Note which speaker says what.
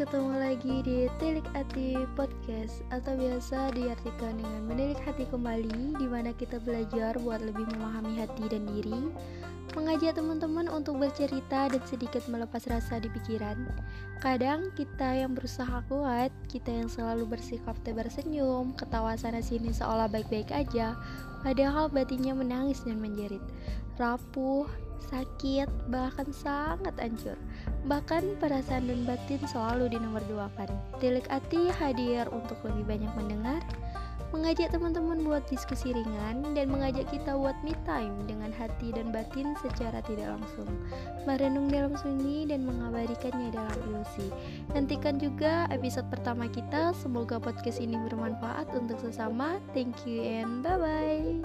Speaker 1: ketemu lagi di Tilik Hati Podcast atau biasa diartikan dengan menilik hati kembali di mana kita belajar buat lebih memahami hati dan diri mengajak teman-teman untuk bercerita dan sedikit melepas rasa di pikiran kadang kita yang berusaha kuat kita yang selalu bersikap tersenyum ketawa sana sini seolah baik-baik aja padahal batinnya menangis dan menjerit rapuh sakit, bahkan sangat hancur. Bahkan perasaan dan batin selalu di nomor dua kan. Tilik hati hadir untuk lebih banyak mendengar, mengajak teman-teman buat diskusi ringan, dan mengajak kita buat me time dengan hati dan batin secara tidak langsung. Merenung dalam sunyi dan mengabadikannya dalam ilusi. Nantikan juga episode pertama kita. Semoga podcast ini bermanfaat untuk sesama. Thank you and bye-bye.